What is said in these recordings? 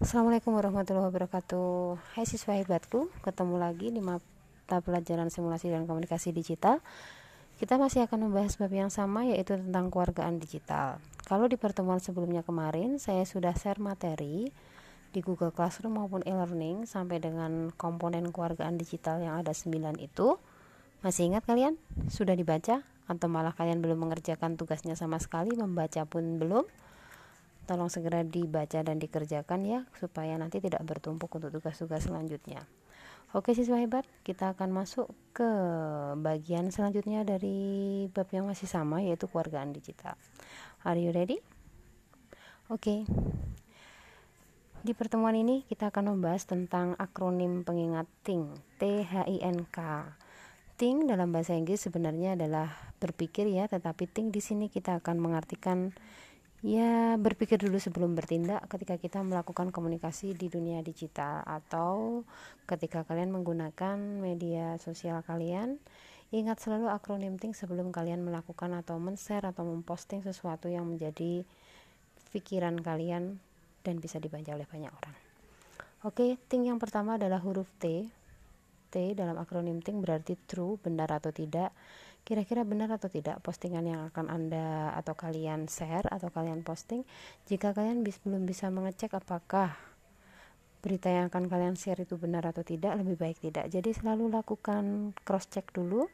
Assalamualaikum warahmatullahi wabarakatuh Hai siswa hebatku Ketemu lagi di mata pelajaran simulasi dan komunikasi digital Kita masih akan membahas bab yang sama yaitu tentang keluargaan digital Kalau di pertemuan sebelumnya kemarin Saya sudah share materi di Google Classroom maupun e-learning Sampai dengan komponen keluargaan digital yang ada 9 itu Masih ingat kalian? Sudah dibaca? Atau malah kalian belum mengerjakan tugasnya sama sekali Membaca pun belum? Tolong segera dibaca dan dikerjakan ya supaya nanti tidak bertumpuk untuk tugas-tugas selanjutnya. Oke siswa hebat, kita akan masuk ke bagian selanjutnya dari bab yang masih sama yaitu keluargaan digital. Are you ready? Oke. Di pertemuan ini kita akan membahas tentang akronim pengingat THINK, T H I N K. THINK dalam bahasa Inggris sebenarnya adalah berpikir ya, tetapi THINK di sini kita akan mengartikan ya berpikir dulu sebelum bertindak ketika kita melakukan komunikasi di dunia digital atau ketika kalian menggunakan media sosial kalian. Ingat selalu akronim think sebelum kalian melakukan atau men-share atau memposting sesuatu yang menjadi pikiran kalian dan bisa dibaca oleh banyak orang. Oke think yang pertama adalah huruf T. T dalam akronim think berarti true benar atau tidak kira-kira benar atau tidak postingan yang akan Anda atau kalian share atau kalian posting? Jika kalian bis, belum bisa mengecek apakah berita yang akan kalian share itu benar atau tidak lebih baik tidak. Jadi selalu lakukan cross check dulu.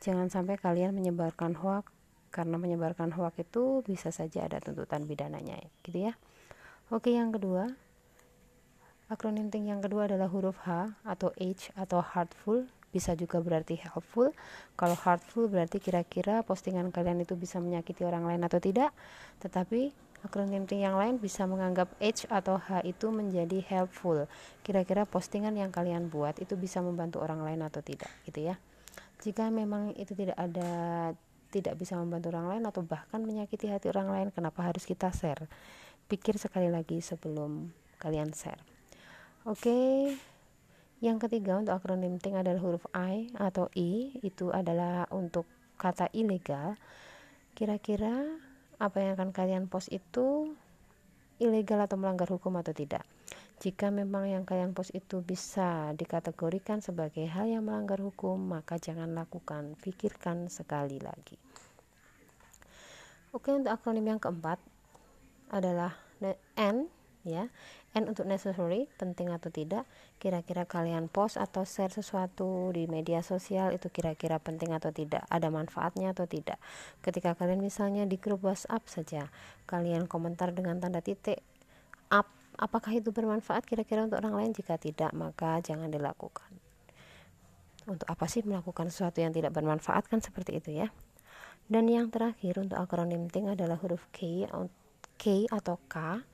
Jangan sampai kalian menyebarkan hoax. Karena menyebarkan hoax itu bisa saja ada tuntutan pidananya gitu ya. Oke yang kedua. Akronim yang kedua adalah huruf H atau H atau heartful bisa juga berarti helpful. Kalau hurtful berarti kira-kira postingan kalian itu bisa menyakiti orang lain atau tidak. Tetapi akronim yang lain bisa menganggap H atau H itu menjadi helpful. Kira-kira postingan yang kalian buat itu bisa membantu orang lain atau tidak gitu ya. Jika memang itu tidak ada tidak bisa membantu orang lain atau bahkan menyakiti hati orang lain kenapa harus kita share? Pikir sekali lagi sebelum kalian share. Oke okay. Yang ketiga untuk akronim TING adalah huruf I atau I, itu adalah untuk kata ilegal. Kira-kira apa yang akan kalian post itu ilegal atau melanggar hukum atau tidak? Jika memang yang kalian post itu bisa dikategorikan sebagai hal yang melanggar hukum, maka jangan lakukan, pikirkan sekali lagi. Oke, untuk akronim yang keempat adalah N ya. N untuk necessary penting atau tidak kira-kira kalian post atau share sesuatu di media sosial itu kira-kira penting atau tidak ada manfaatnya atau tidak. Ketika kalian misalnya di grup WhatsApp saja kalian komentar dengan tanda titik up apakah itu bermanfaat kira-kira untuk orang lain? Jika tidak maka jangan dilakukan. Untuk apa sih melakukan sesuatu yang tidak bermanfaat? Kan seperti itu ya. Dan yang terakhir untuk akronim TING adalah huruf K K atau K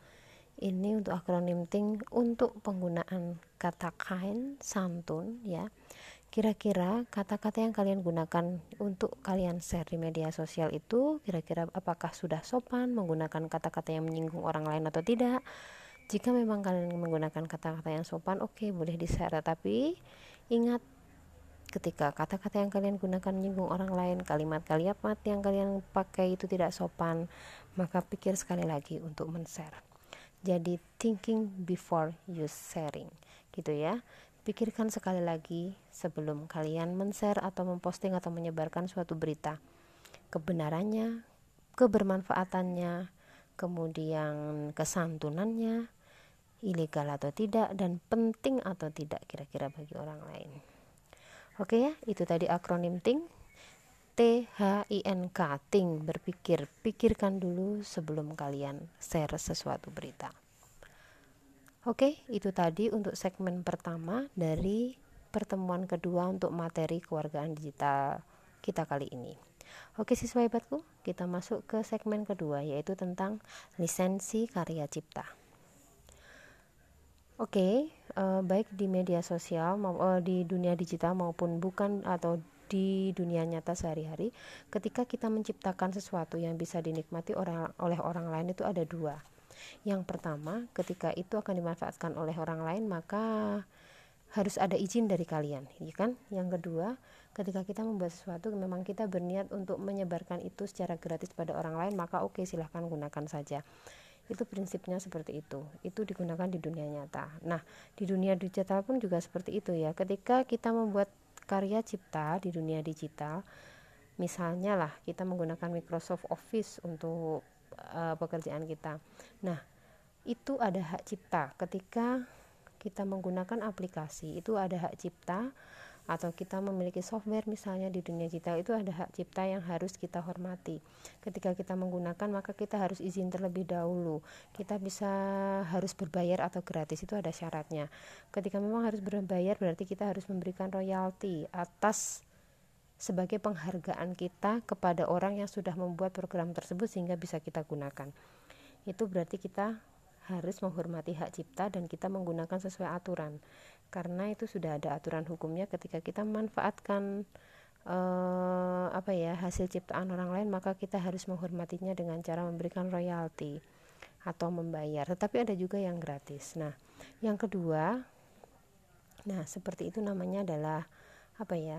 ini untuk akronim ting untuk penggunaan kata kain santun ya. Kira-kira kata-kata yang kalian gunakan untuk kalian share di media sosial itu kira-kira apakah sudah sopan menggunakan kata-kata yang menyinggung orang lain atau tidak? Jika memang kalian menggunakan kata-kata yang sopan oke okay, boleh di share tapi ingat ketika kata-kata yang kalian gunakan menyinggung orang lain kalimat-kalimat yang kalian pakai itu tidak sopan maka pikir sekali lagi untuk men-share jadi thinking before you sharing gitu ya. Pikirkan sekali lagi sebelum kalian men-share atau memposting atau menyebarkan suatu berita. Kebenarannya kebermanfaatannya kemudian kesantunannya ilegal atau tidak dan penting atau tidak kira-kira bagi orang lain. Oke ya itu tadi akronim think T H I N K think berpikir pikirkan dulu sebelum kalian share sesuatu berita. Oke itu tadi untuk segmen pertama dari pertemuan kedua untuk materi kewargaan digital kita kali ini. Oke siswa hebatku kita masuk ke segmen kedua yaitu tentang lisensi karya cipta. Oke, eh, baik di media sosial, mau, eh, di dunia digital maupun bukan atau di dunia nyata sehari-hari ketika kita menciptakan sesuatu yang bisa dinikmati orang oleh orang lain itu ada dua. Yang pertama ketika itu akan dimanfaatkan oleh orang lain maka harus ada izin dari kalian ya kan? Yang kedua ketika kita membuat sesuatu memang kita berniat untuk menyebarkan itu secara gratis pada orang lain maka oke okay, silahkan gunakan saja. Itu prinsipnya seperti itu. Itu digunakan di dunia nyata. Nah di dunia digital pun juga seperti itu ya. Ketika kita membuat karya cipta di dunia digital. Misalnya lah kita menggunakan Microsoft Office untuk uh, pekerjaan kita. Nah itu ada hak cipta. Ketika kita menggunakan aplikasi itu ada hak cipta atau kita memiliki software misalnya di dunia digital itu ada hak cipta yang harus kita hormati. Ketika kita menggunakan maka kita harus izin terlebih dahulu. Kita bisa harus berbayar atau gratis itu ada syaratnya. Ketika memang harus berbayar berarti kita harus memberikan royalti atas sebagai penghargaan kita kepada orang yang sudah membuat program tersebut sehingga bisa kita gunakan. Itu berarti kita harus menghormati hak cipta dan kita menggunakan sesuai aturan karena itu sudah ada aturan hukumnya ketika kita memanfaatkan uh, apa ya hasil ciptaan orang lain maka kita harus menghormatinya dengan cara memberikan royalti atau membayar. Tetapi ada juga yang gratis. Nah yang kedua nah seperti itu namanya adalah apa ya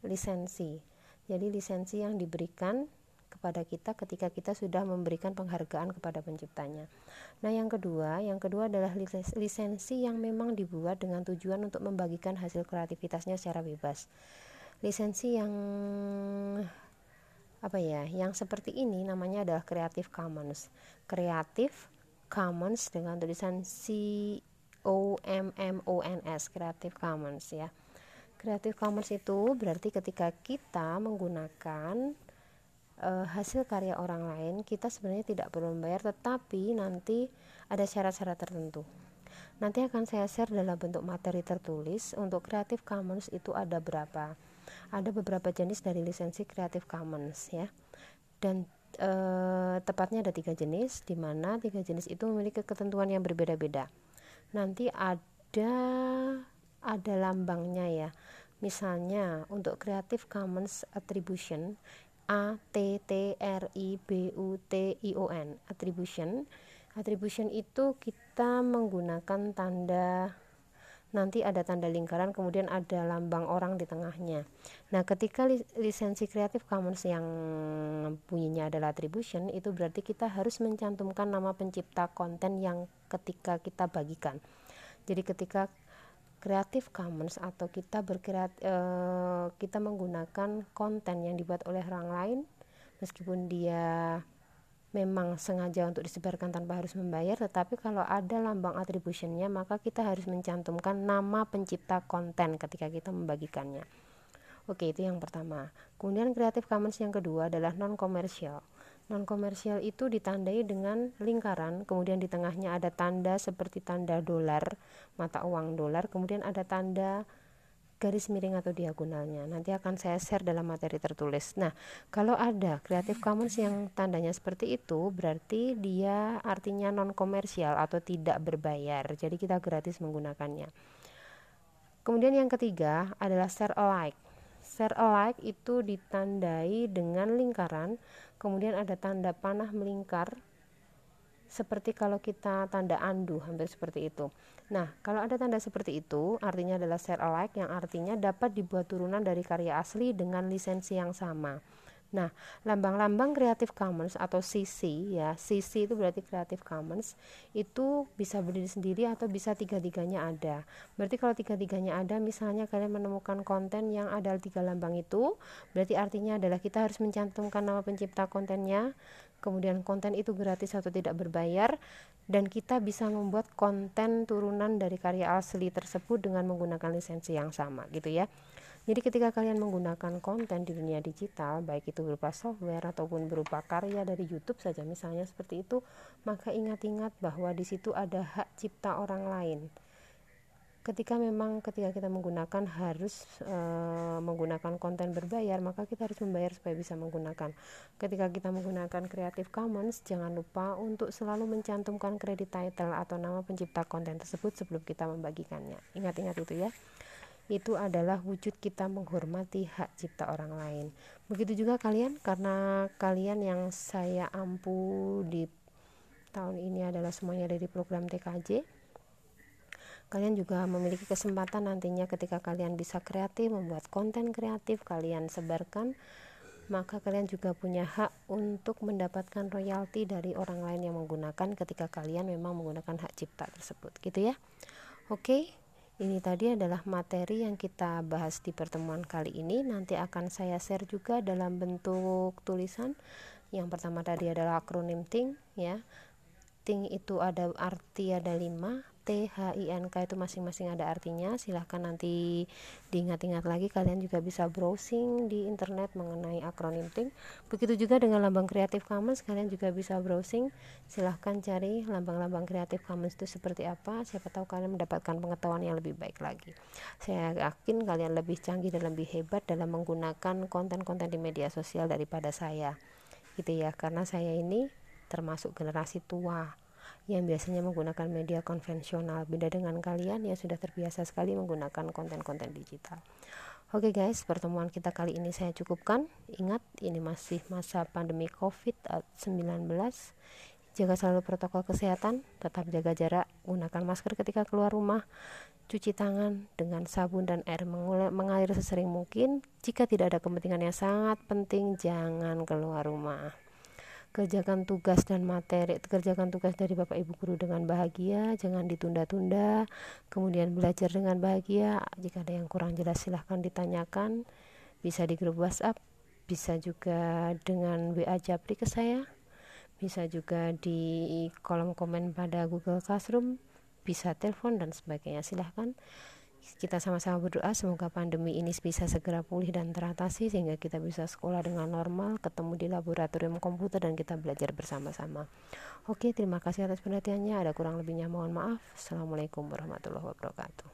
lisensi. Jadi lisensi yang diberikan kepada kita ketika kita sudah memberikan penghargaan kepada penciptanya. Nah, yang kedua, yang kedua adalah lisensi yang memang dibuat dengan tujuan untuk membagikan hasil kreativitasnya secara bebas. Lisensi yang apa ya, yang seperti ini namanya adalah Creative Commons. Creative Commons dengan tulisan C O M M O N S, Creative Commons ya. Creative Commons itu berarti ketika kita menggunakan uh, hasil karya orang lain kita sebenarnya tidak perlu membayar tetapi nanti ada syarat-syarat tertentu. Nanti akan saya share dalam bentuk materi tertulis. Untuk Creative Commons itu ada berapa? Ada beberapa jenis dari lisensi Creative Commons ya. Dan e, tepatnya ada tiga jenis di mana tiga jenis itu memiliki ketentuan yang berbeda-beda. Nanti ada ada lambangnya ya. Misalnya untuk Creative Commons Attribution A T T R I B U T I O N attribution. Attribution itu kita menggunakan tanda nanti ada tanda lingkaran kemudian ada lambang orang di tengahnya. Nah ketika lisensi Creative Commons yang bunyinya adalah attribution itu berarti kita harus mencantumkan nama pencipta konten yang ketika kita bagikan. Jadi ketika Creative Commons atau kita berkreat e, kita menggunakan konten yang dibuat oleh orang lain meskipun dia memang sengaja untuk disebarkan tanpa harus membayar tetapi kalau ada lambang attributionnya maka kita harus mencantumkan nama pencipta konten ketika kita membagikannya. Oke itu yang pertama. Kemudian Creative Commons yang kedua adalah non komersial non komersial itu ditandai dengan lingkaran. Kemudian di tengahnya ada tanda seperti tanda dolar mata uang dolar. Kemudian ada tanda garis miring atau diagonalnya. Nanti akan saya share dalam materi tertulis. Nah kalau ada Creative Commons yang tandanya seperti itu berarti dia artinya non komersial atau tidak berbayar. Jadi kita gratis menggunakannya. Kemudian yang ketiga adalah share alike. Share alike itu ditandai dengan lingkaran kemudian ada tanda panah melingkar seperti kalau kita tanda andu hampir seperti itu. Nah kalau ada tanda seperti itu artinya adalah share alike yang artinya dapat dibuat turunan dari karya asli dengan lisensi yang sama Nah, lambang-lambang Creative Commons atau CC ya, CC itu berarti Creative Commons itu bisa berdiri sendiri atau bisa tiga-tiganya ada. Berarti kalau tiga-tiganya ada, misalnya kalian menemukan konten yang ada tiga lambang itu, berarti artinya adalah kita harus mencantumkan nama pencipta kontennya, kemudian konten itu gratis atau tidak berbayar, dan kita bisa membuat konten turunan dari karya asli tersebut dengan menggunakan lisensi yang sama, gitu ya. Jadi ketika kalian menggunakan konten di dunia digital, baik itu berupa software ataupun berupa karya dari YouTube saja misalnya seperti itu, maka ingat-ingat bahwa di situ ada hak cipta orang lain. Ketika memang ketika kita menggunakan harus e, menggunakan konten berbayar, maka kita harus membayar supaya bisa menggunakan. Ketika kita menggunakan Creative Commons, jangan lupa untuk selalu mencantumkan kredit title atau nama pencipta konten tersebut sebelum kita membagikannya. Ingat-ingat itu ya itu adalah wujud kita menghormati hak cipta orang lain. Begitu juga kalian karena kalian yang saya ampu di tahun ini adalah semuanya dari program TKJ. Kalian juga memiliki kesempatan nantinya ketika kalian bisa kreatif membuat konten kreatif, kalian sebarkan maka kalian juga punya hak untuk mendapatkan royalti dari orang lain yang menggunakan ketika kalian memang menggunakan hak cipta tersebut gitu ya oke ini tadi adalah materi yang kita bahas di pertemuan kali ini. Nanti akan saya share juga dalam bentuk tulisan. Yang pertama tadi adalah akronim THINK ya. THINK itu ada arti ada lima T H I N K itu masing-masing ada artinya. Silahkan nanti diingat-ingat lagi. Kalian juga bisa browsing di internet mengenai akronim THINK begitu juga dengan lambang Creative Commons kalian juga bisa browsing. Silahkan cari lambang-lambang Creative Commons itu seperti apa. Siapa tahu kalian mendapatkan pengetahuan yang lebih baik lagi. Saya yakin kalian lebih canggih dan lebih hebat dalam menggunakan konten-konten di media sosial daripada saya. Gitu ya karena saya ini termasuk generasi tua yang biasanya menggunakan media konvensional. Beda dengan kalian yang sudah terbiasa sekali menggunakan konten-konten digital. Oke okay guys, pertemuan kita kali ini saya cukupkan. Ingat, ini masih masa pandemi COVID-19. Jaga selalu protokol kesehatan, tetap jaga jarak, gunakan masker ketika keluar rumah, cuci tangan dengan sabun dan air mengalir sesering mungkin. Jika tidak ada kepentingan yang sangat penting, jangan keluar rumah kerjakan tugas dan materi kerjakan tugas dari Bapak Ibu guru dengan bahagia jangan ditunda-tunda kemudian belajar dengan bahagia. Jika ada yang kurang jelas silahkan ditanyakan. Bisa di grup WhatsApp bisa juga dengan WA Japri ke saya bisa juga di kolom komen pada Google Classroom bisa telepon dan sebagainya. Silahkan kita sama-sama berdoa semoga pandemi ini bisa segera pulih dan teratasi sehingga kita bisa sekolah dengan normal, ketemu di laboratorium komputer dan kita belajar bersama-sama. Oke, terima kasih atas perhatiannya. Ada kurang lebihnya mohon maaf. Assalamualaikum warahmatullahi wabarakatuh.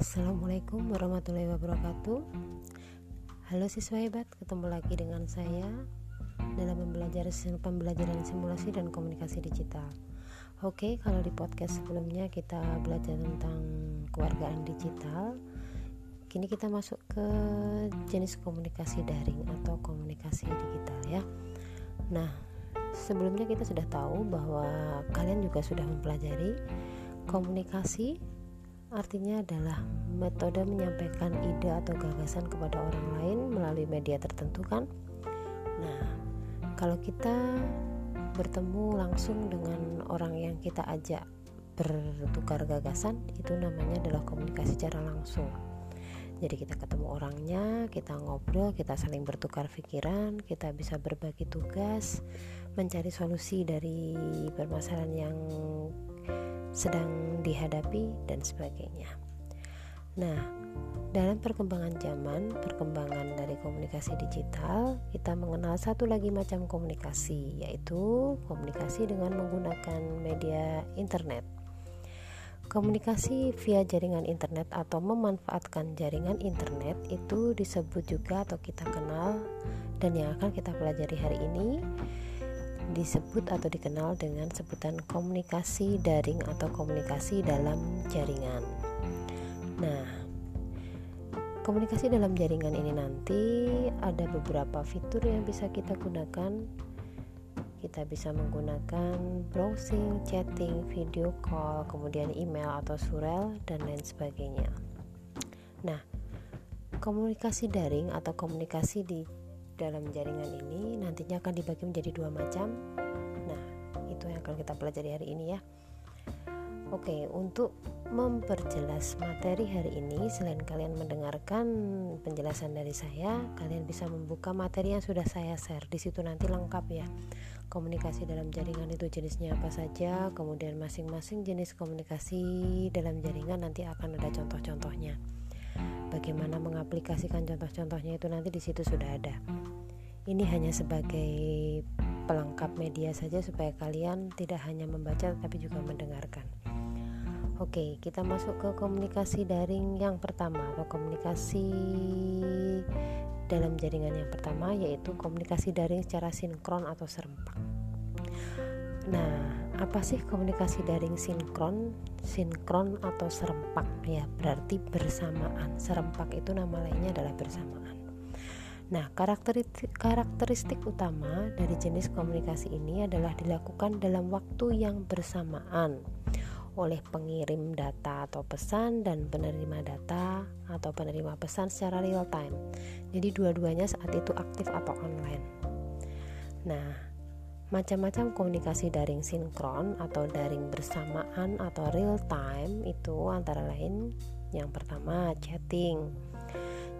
Assalamualaikum warahmatullahi wabarakatuh. Halo siswa hebat, ketemu lagi dengan saya dalam pembelajaran pembelajaran simulasi dan komunikasi digital. Oke, kalau di podcast sebelumnya kita belajar tentang kewargaan digital, kini kita masuk ke jenis komunikasi daring atau komunikasi digital ya. Nah, sebelumnya kita sudah tahu bahwa kalian juga sudah mempelajari komunikasi artinya adalah metode menyampaikan ide atau gagasan kepada orang lain melalui media tertentu kan. Nah, kalau kita bertemu langsung dengan orang yang kita ajak bertukar gagasan itu namanya adalah komunikasi secara langsung. Jadi kita ketemu orangnya kita ngobrol kita saling bertukar pikiran kita bisa berbagi tugas mencari solusi dari permasalahan yang sedang dihadapi dan sebagainya. Nah dalam perkembangan zaman, perkembangan dari komunikasi digital, kita mengenal satu lagi macam komunikasi, yaitu komunikasi dengan menggunakan media internet. Komunikasi via jaringan internet atau memanfaatkan jaringan internet itu disebut juga atau kita kenal dan yang akan kita pelajari hari ini disebut atau dikenal dengan sebutan komunikasi daring atau komunikasi dalam jaringan. Nah, komunikasi dalam jaringan ini nanti ada beberapa fitur yang bisa kita gunakan kita bisa menggunakan browsing, chatting, video call, kemudian email atau surel dan lain sebagainya. Nah, komunikasi daring atau komunikasi di dalam jaringan ini nantinya akan dibagi menjadi dua macam. Nah, itu yang akan kita pelajari hari ini ya. Oke, untuk memperjelas materi hari ini, selain kalian mendengarkan penjelasan dari saya, kalian bisa membuka materi yang sudah saya share. Di situ nanti lengkap ya. Komunikasi dalam jaringan itu jenisnya apa saja, kemudian masing-masing jenis komunikasi dalam jaringan nanti akan ada contoh-contohnya. Bagaimana mengaplikasikan contoh-contohnya itu nanti di situ sudah ada. Ini hanya sebagai pelengkap media saja supaya kalian tidak hanya membaca tapi juga mendengarkan. Oke, kita masuk ke komunikasi daring yang pertama atau komunikasi dalam jaringan yang pertama yaitu komunikasi daring secara sinkron atau serempak. Nah, apa sih komunikasi daring sinkron, sinkron atau serempak? Ya, berarti bersamaan. Serempak itu nama lainnya adalah bersamaan. Nah, karakteristik, karakteristik utama dari jenis komunikasi ini adalah dilakukan dalam waktu yang bersamaan oleh pengirim data atau pesan dan penerima data atau penerima pesan secara real time. Jadi dua-duanya saat itu aktif atau online. Nah, macam-macam komunikasi daring sinkron atau daring bersamaan atau real time itu antara lain yang pertama chatting.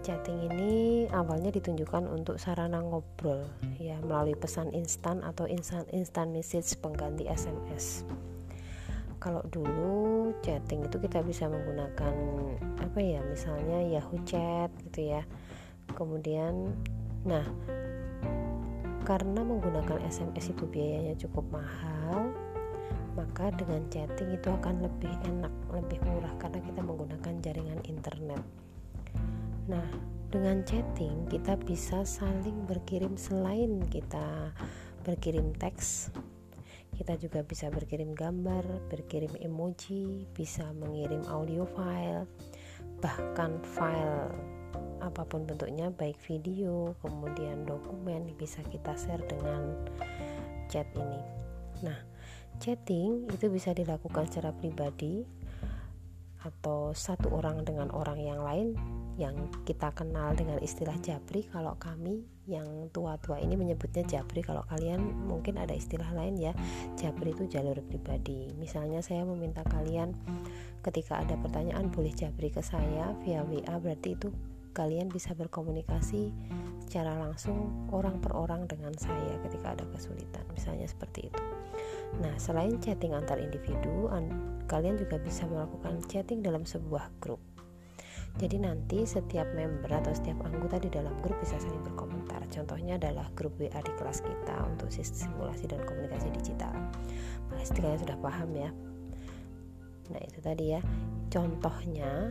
Chatting ini awalnya ditunjukkan untuk sarana ngobrol ya melalui pesan instan atau instant instant message pengganti SMS kalau dulu chatting itu kita bisa menggunakan apa ya misalnya Yahoo Chat gitu ya. Kemudian nah karena menggunakan SMS itu biayanya cukup mahal maka dengan chatting itu akan lebih enak lebih murah karena kita menggunakan jaringan internet. Nah dengan chatting kita bisa saling berkirim selain kita berkirim teks kita juga bisa berkirim gambar, berkirim emoji, bisa mengirim audio file, bahkan file apa pun bentuknya, baik video, kemudian dokumen bisa kita share dengan chat ini. Nah, chatting itu bisa dilakukan secara pribadi atau satu orang dengan orang yang lain yang kita kenal dengan istilah Jabri kalau kami yang tua-tua ini menyebutnya Jabri kalau kalian mungkin ada istilah lain ya Jabri itu jalur pribadi. Misalnya saya meminta kalian ketika ada pertanyaan boleh Jabri ke saya via WA berarti itu kalian bisa berkomunikasi secara langsung orang per orang dengan saya ketika ada kesulitan. Misalnya seperti itu. Nah selain chatting antar individu kalian juga bisa melakukan chatting dalam sebuah grup jadi nanti setiap member atau setiap anggota di dalam grup bisa saling berkomentar. Contohnya adalah grup WA di kelas kita untuk simulasi dan komunikasi digital. Pasti kalian sudah paham ya. Nah itu tadi ya. Contohnya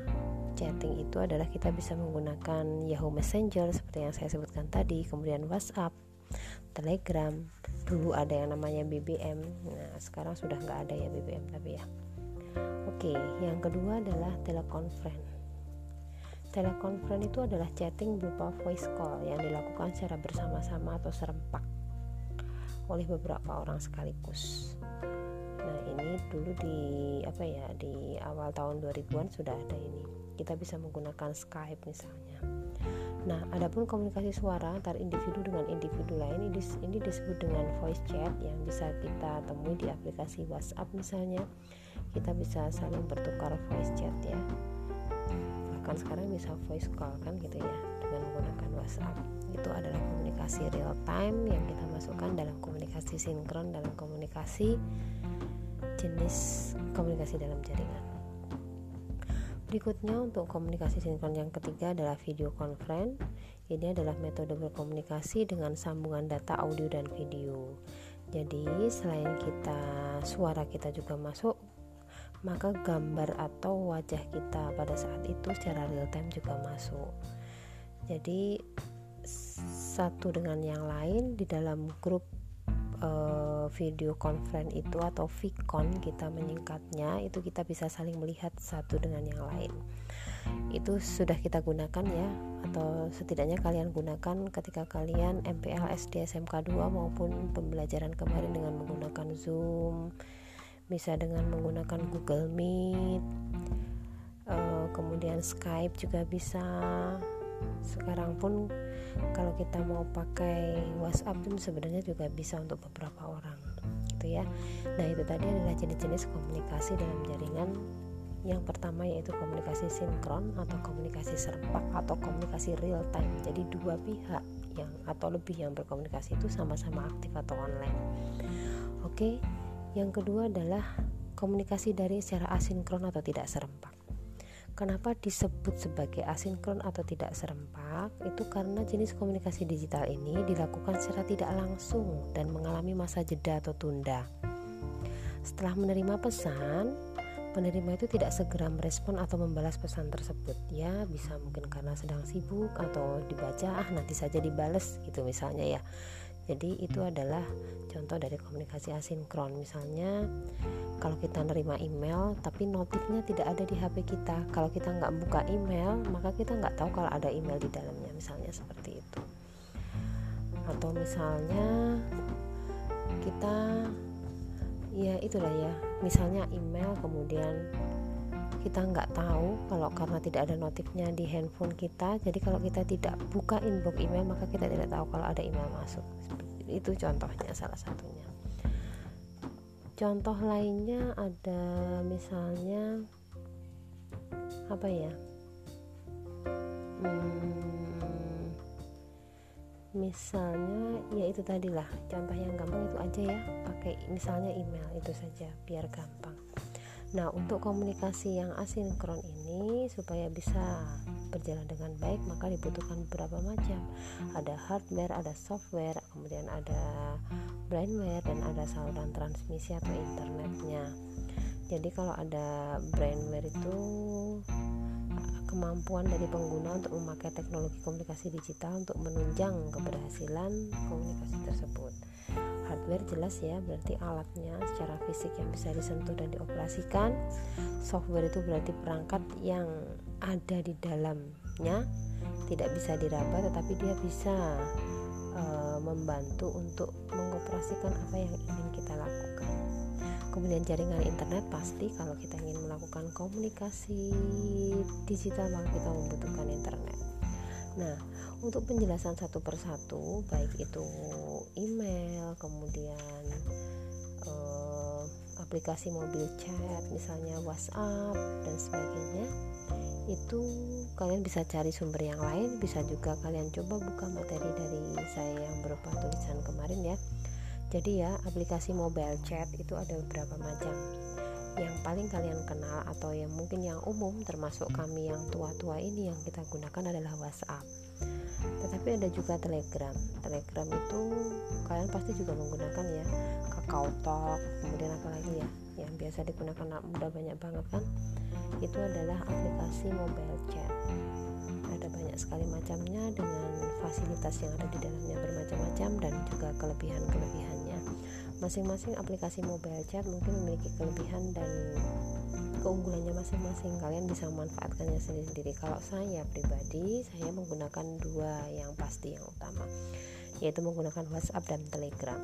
chatting itu adalah kita bisa menggunakan Yahoo Messenger seperti yang saya sebutkan tadi, kemudian WhatsApp, Telegram. Dulu ada yang namanya BBM. Nah sekarang sudah nggak ada ya BBM tapi ya. Oke, yang kedua adalah telekonferensi Telekonferensi itu adalah chatting berupa voice call yang dilakukan secara bersama-sama atau serempak oleh beberapa orang sekaligus. Nah, ini dulu di apa ya, di awal tahun 2000-an sudah ada ini. Kita bisa menggunakan Skype misalnya. Nah, adapun komunikasi suara antar individu dengan individu lain ini, ini disebut dengan voice chat yang bisa kita temui di aplikasi WhatsApp misalnya. Kita bisa saling bertukar voice chat ya bahkan sekarang bisa voice call kan gitu ya dengan menggunakan WhatsApp. Itu adalah komunikasi real time yang kita masukkan dalam komunikasi sinkron dalam komunikasi jenis komunikasi dalam jaringan. Berikutnya untuk komunikasi sinkron yang ketiga adalah video conference. Ini adalah metode berkomunikasi dengan sambungan data audio dan video. Jadi selain kita suara kita juga masuk maka gambar atau wajah kita pada saat itu secara real time juga masuk. Jadi satu dengan yang lain di dalam grup uh, video conference itu atau vicon kita menyingkatnya itu kita bisa saling melihat satu dengan yang lain. Itu sudah kita gunakan ya atau setidaknya kalian gunakan ketika kalian MPL SD SMK 2 maupun pembelajaran kemarin dengan menggunakan Zoom bisa dengan menggunakan Google Meet. Uh, kemudian Skype juga bisa. Sekarang pun kalau kita mau pakai WhatsApp pun sebenarnya juga bisa untuk beberapa orang gitu ya. Nah itu tadi adalah jenis-jenis komunikasi dalam jaringan. Yang pertama yaitu komunikasi sinkron atau komunikasi serempak atau komunikasi real time. Jadi dua pihak yang atau lebih yang berkomunikasi itu sama-sama aktif atau online. Oke yang kedua adalah komunikasi dari secara asinkron atau tidak serempak. Kenapa disebut sebagai asinkron atau tidak serempak? Itu karena jenis komunikasi digital ini dilakukan secara tidak langsung dan mengalami masa jeda atau tunda. Setelah menerima pesan, penerima itu tidak segera merespon atau membalas pesan tersebut. Ya, bisa mungkin karena sedang sibuk atau dibaca, ah nanti saja dibales gitu misalnya ya jadi itu adalah contoh dari komunikasi asinkron. Misalnya kalau kita nerima email tapi notifnya tidak ada di HP kita. Kalau kita nggak buka email maka kita nggak tahu kalau ada email di dalamnya misalnya seperti itu. Atau misalnya kita ya itulah ya. Misalnya email kemudian kita nggak tahu kalau karena tidak ada notifnya di handphone kita jadi kalau kita tidak buka inbox email maka kita tidak tahu kalau ada email masuk. Itu contohnya salah satunya. Contoh lainnya ada misalnya apa ya? Hmm, misalnya ya itu tadilah contoh yang gampang itu aja ya pakai misalnya email itu saja biar gampang Nah, untuk komunikasi yang asinkron ini supaya bisa berjalan dengan baik maka dibutuhkan beberapa macam. Ada hardware, ada software, kemudian ada brainware dan ada saluran transmisi atau internetnya. Jadi kalau ada brainware itu kemampuan dari pengguna untuk memakai teknologi komunikasi digital untuk menunjang keberhasilan komunikasi tersebut hardware jelas ya berarti alatnya secara fisik yang bisa disentuh dan dioperasikan. Software itu berarti perangkat yang ada di dalamnya tidak bisa diraba tetapi dia bisa e, membantu untuk mengoperasikan apa yang ingin kita lakukan. Kemudian jaringan internet pasti kalau kita ingin melakukan komunikasi digital maka kita membutuhkan internet. Nah untuk penjelasan satu persatu baik itu email kemudian uh, aplikasi mobil chat misalnya WhatsApp dan sebagainya itu kalian bisa cari sumber yang lain bisa juga kalian coba buka materi dari saya yang berupa tulisan kemarin ya. Jadi ya aplikasi mobile chat itu ada beberapa macam. Yang paling kalian kenal atau yang mungkin yang umum termasuk kami yang tua-tua ini yang kita gunakan adalah WhatsApp tetapi ada juga telegram. Telegram itu kalian pasti juga menggunakan ya. Kakao talk kemudian apa lagi ya? Yang biasa digunakan udah banyak banget kan? Itu adalah aplikasi mobile chat. Ada banyak sekali macamnya dengan fasilitas yang ada di dalamnya bermacam-macam dan juga kelebihan-kelebihannya. Masing-masing aplikasi mobile chat mungkin memiliki kelebihan dan keunggulannya masing-masing. Kalian bisa memanfaatkannya sendiri-sendiri. Kalau saya pribadi saya menggunakan dua yang pasti yang utama yaitu menggunakan WhatsApp dan Telegram.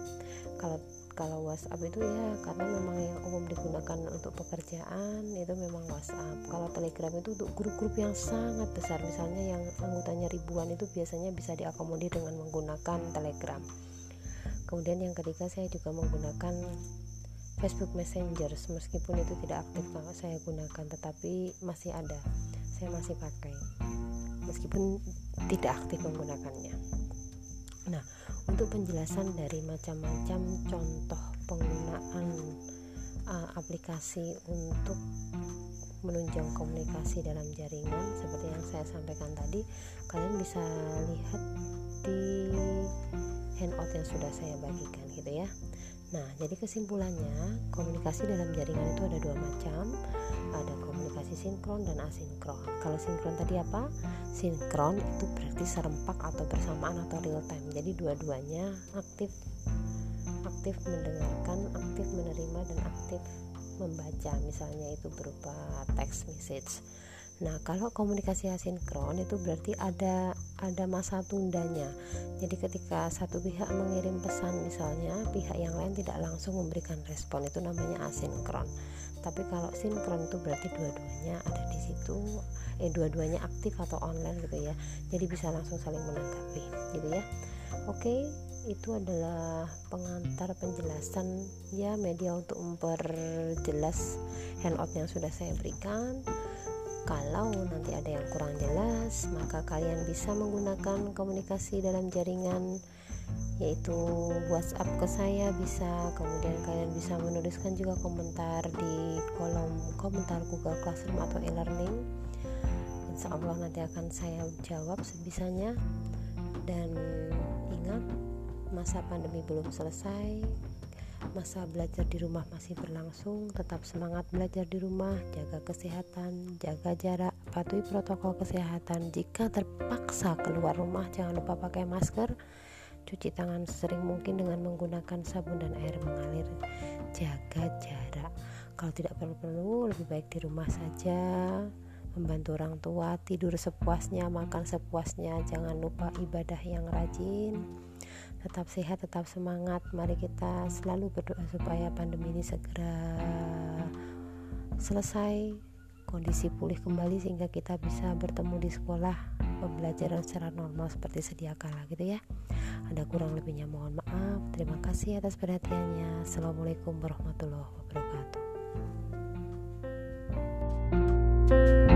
Kalau kalau WhatsApp itu ya karena memang yang umum digunakan untuk pekerjaan itu memang WhatsApp. Kalau Telegram itu untuk grup-grup yang sangat besar misalnya yang anggotanya ribuan itu biasanya bisa diakomodir dengan menggunakan Telegram. Kemudian yang ketiga saya juga menggunakan Facebook Messenger meskipun itu tidak aktif saya gunakan tetapi masih ada. Saya masih pakai meskipun tidak aktif menggunakannya. Nah untuk penjelasan dari macam-macam contoh penggunaan uh, aplikasi untuk menunjang komunikasi dalam jaringan seperti yang saya sampaikan tadi kalian bisa lihat di handout yang sudah saya bagikan gitu ya Nah, jadi kesimpulannya, komunikasi dalam jaringan itu ada dua macam, ada komunikasi sinkron dan asinkron. Kalau sinkron tadi apa? Sinkron itu berarti serempak atau bersamaan atau real time. Jadi dua-duanya aktif aktif mendengarkan, aktif menerima dan aktif membaca. Misalnya itu berupa text message. Nah, kalau komunikasi asinkron itu berarti ada ada masa tundanya. Jadi ketika satu pihak mengirim pesan misalnya, pihak yang lain tidak langsung memberikan respon itu namanya asinkron. Tapi kalau sinkron itu berarti dua-duanya ada di situ, eh dua-duanya aktif atau online gitu ya. Jadi bisa langsung saling menanggapi, gitu ya. Oke, itu adalah pengantar penjelasan ya media untuk memperjelas handout yang sudah saya berikan kalau nanti ada yang kurang jelas, maka kalian bisa menggunakan komunikasi dalam jaringan yaitu WhatsApp ke saya bisa, kemudian kalian bisa menuliskan juga komentar di kolom komentar Google Classroom atau e-learning. Insya Allah nanti akan saya jawab sebisanya dan ingat masa pandemi belum selesai masa belajar di rumah masih berlangsung, tetap semangat belajar di rumah, jaga kesehatan, jaga jarak, patuhi protokol kesehatan. Jika terpaksa keluar rumah, jangan lupa pakai masker, cuci tangan sering mungkin dengan menggunakan sabun dan air mengalir. Jaga jarak. Kalau tidak perlu-perlu, lebih baik di rumah saja. Membantu orang tua, tidur sepuasnya, makan sepuasnya, jangan lupa ibadah yang rajin tetap sehat, tetap semangat. Mari kita selalu berdoa supaya pandemi ini segera selesai, kondisi pulih kembali sehingga kita bisa bertemu di sekolah pembelajaran secara normal seperti sedia kala gitu ya. Ada kurang lebihnya mohon maaf. Terima kasih atas perhatiannya. Assalamualaikum warahmatullahi wabarakatuh. thank you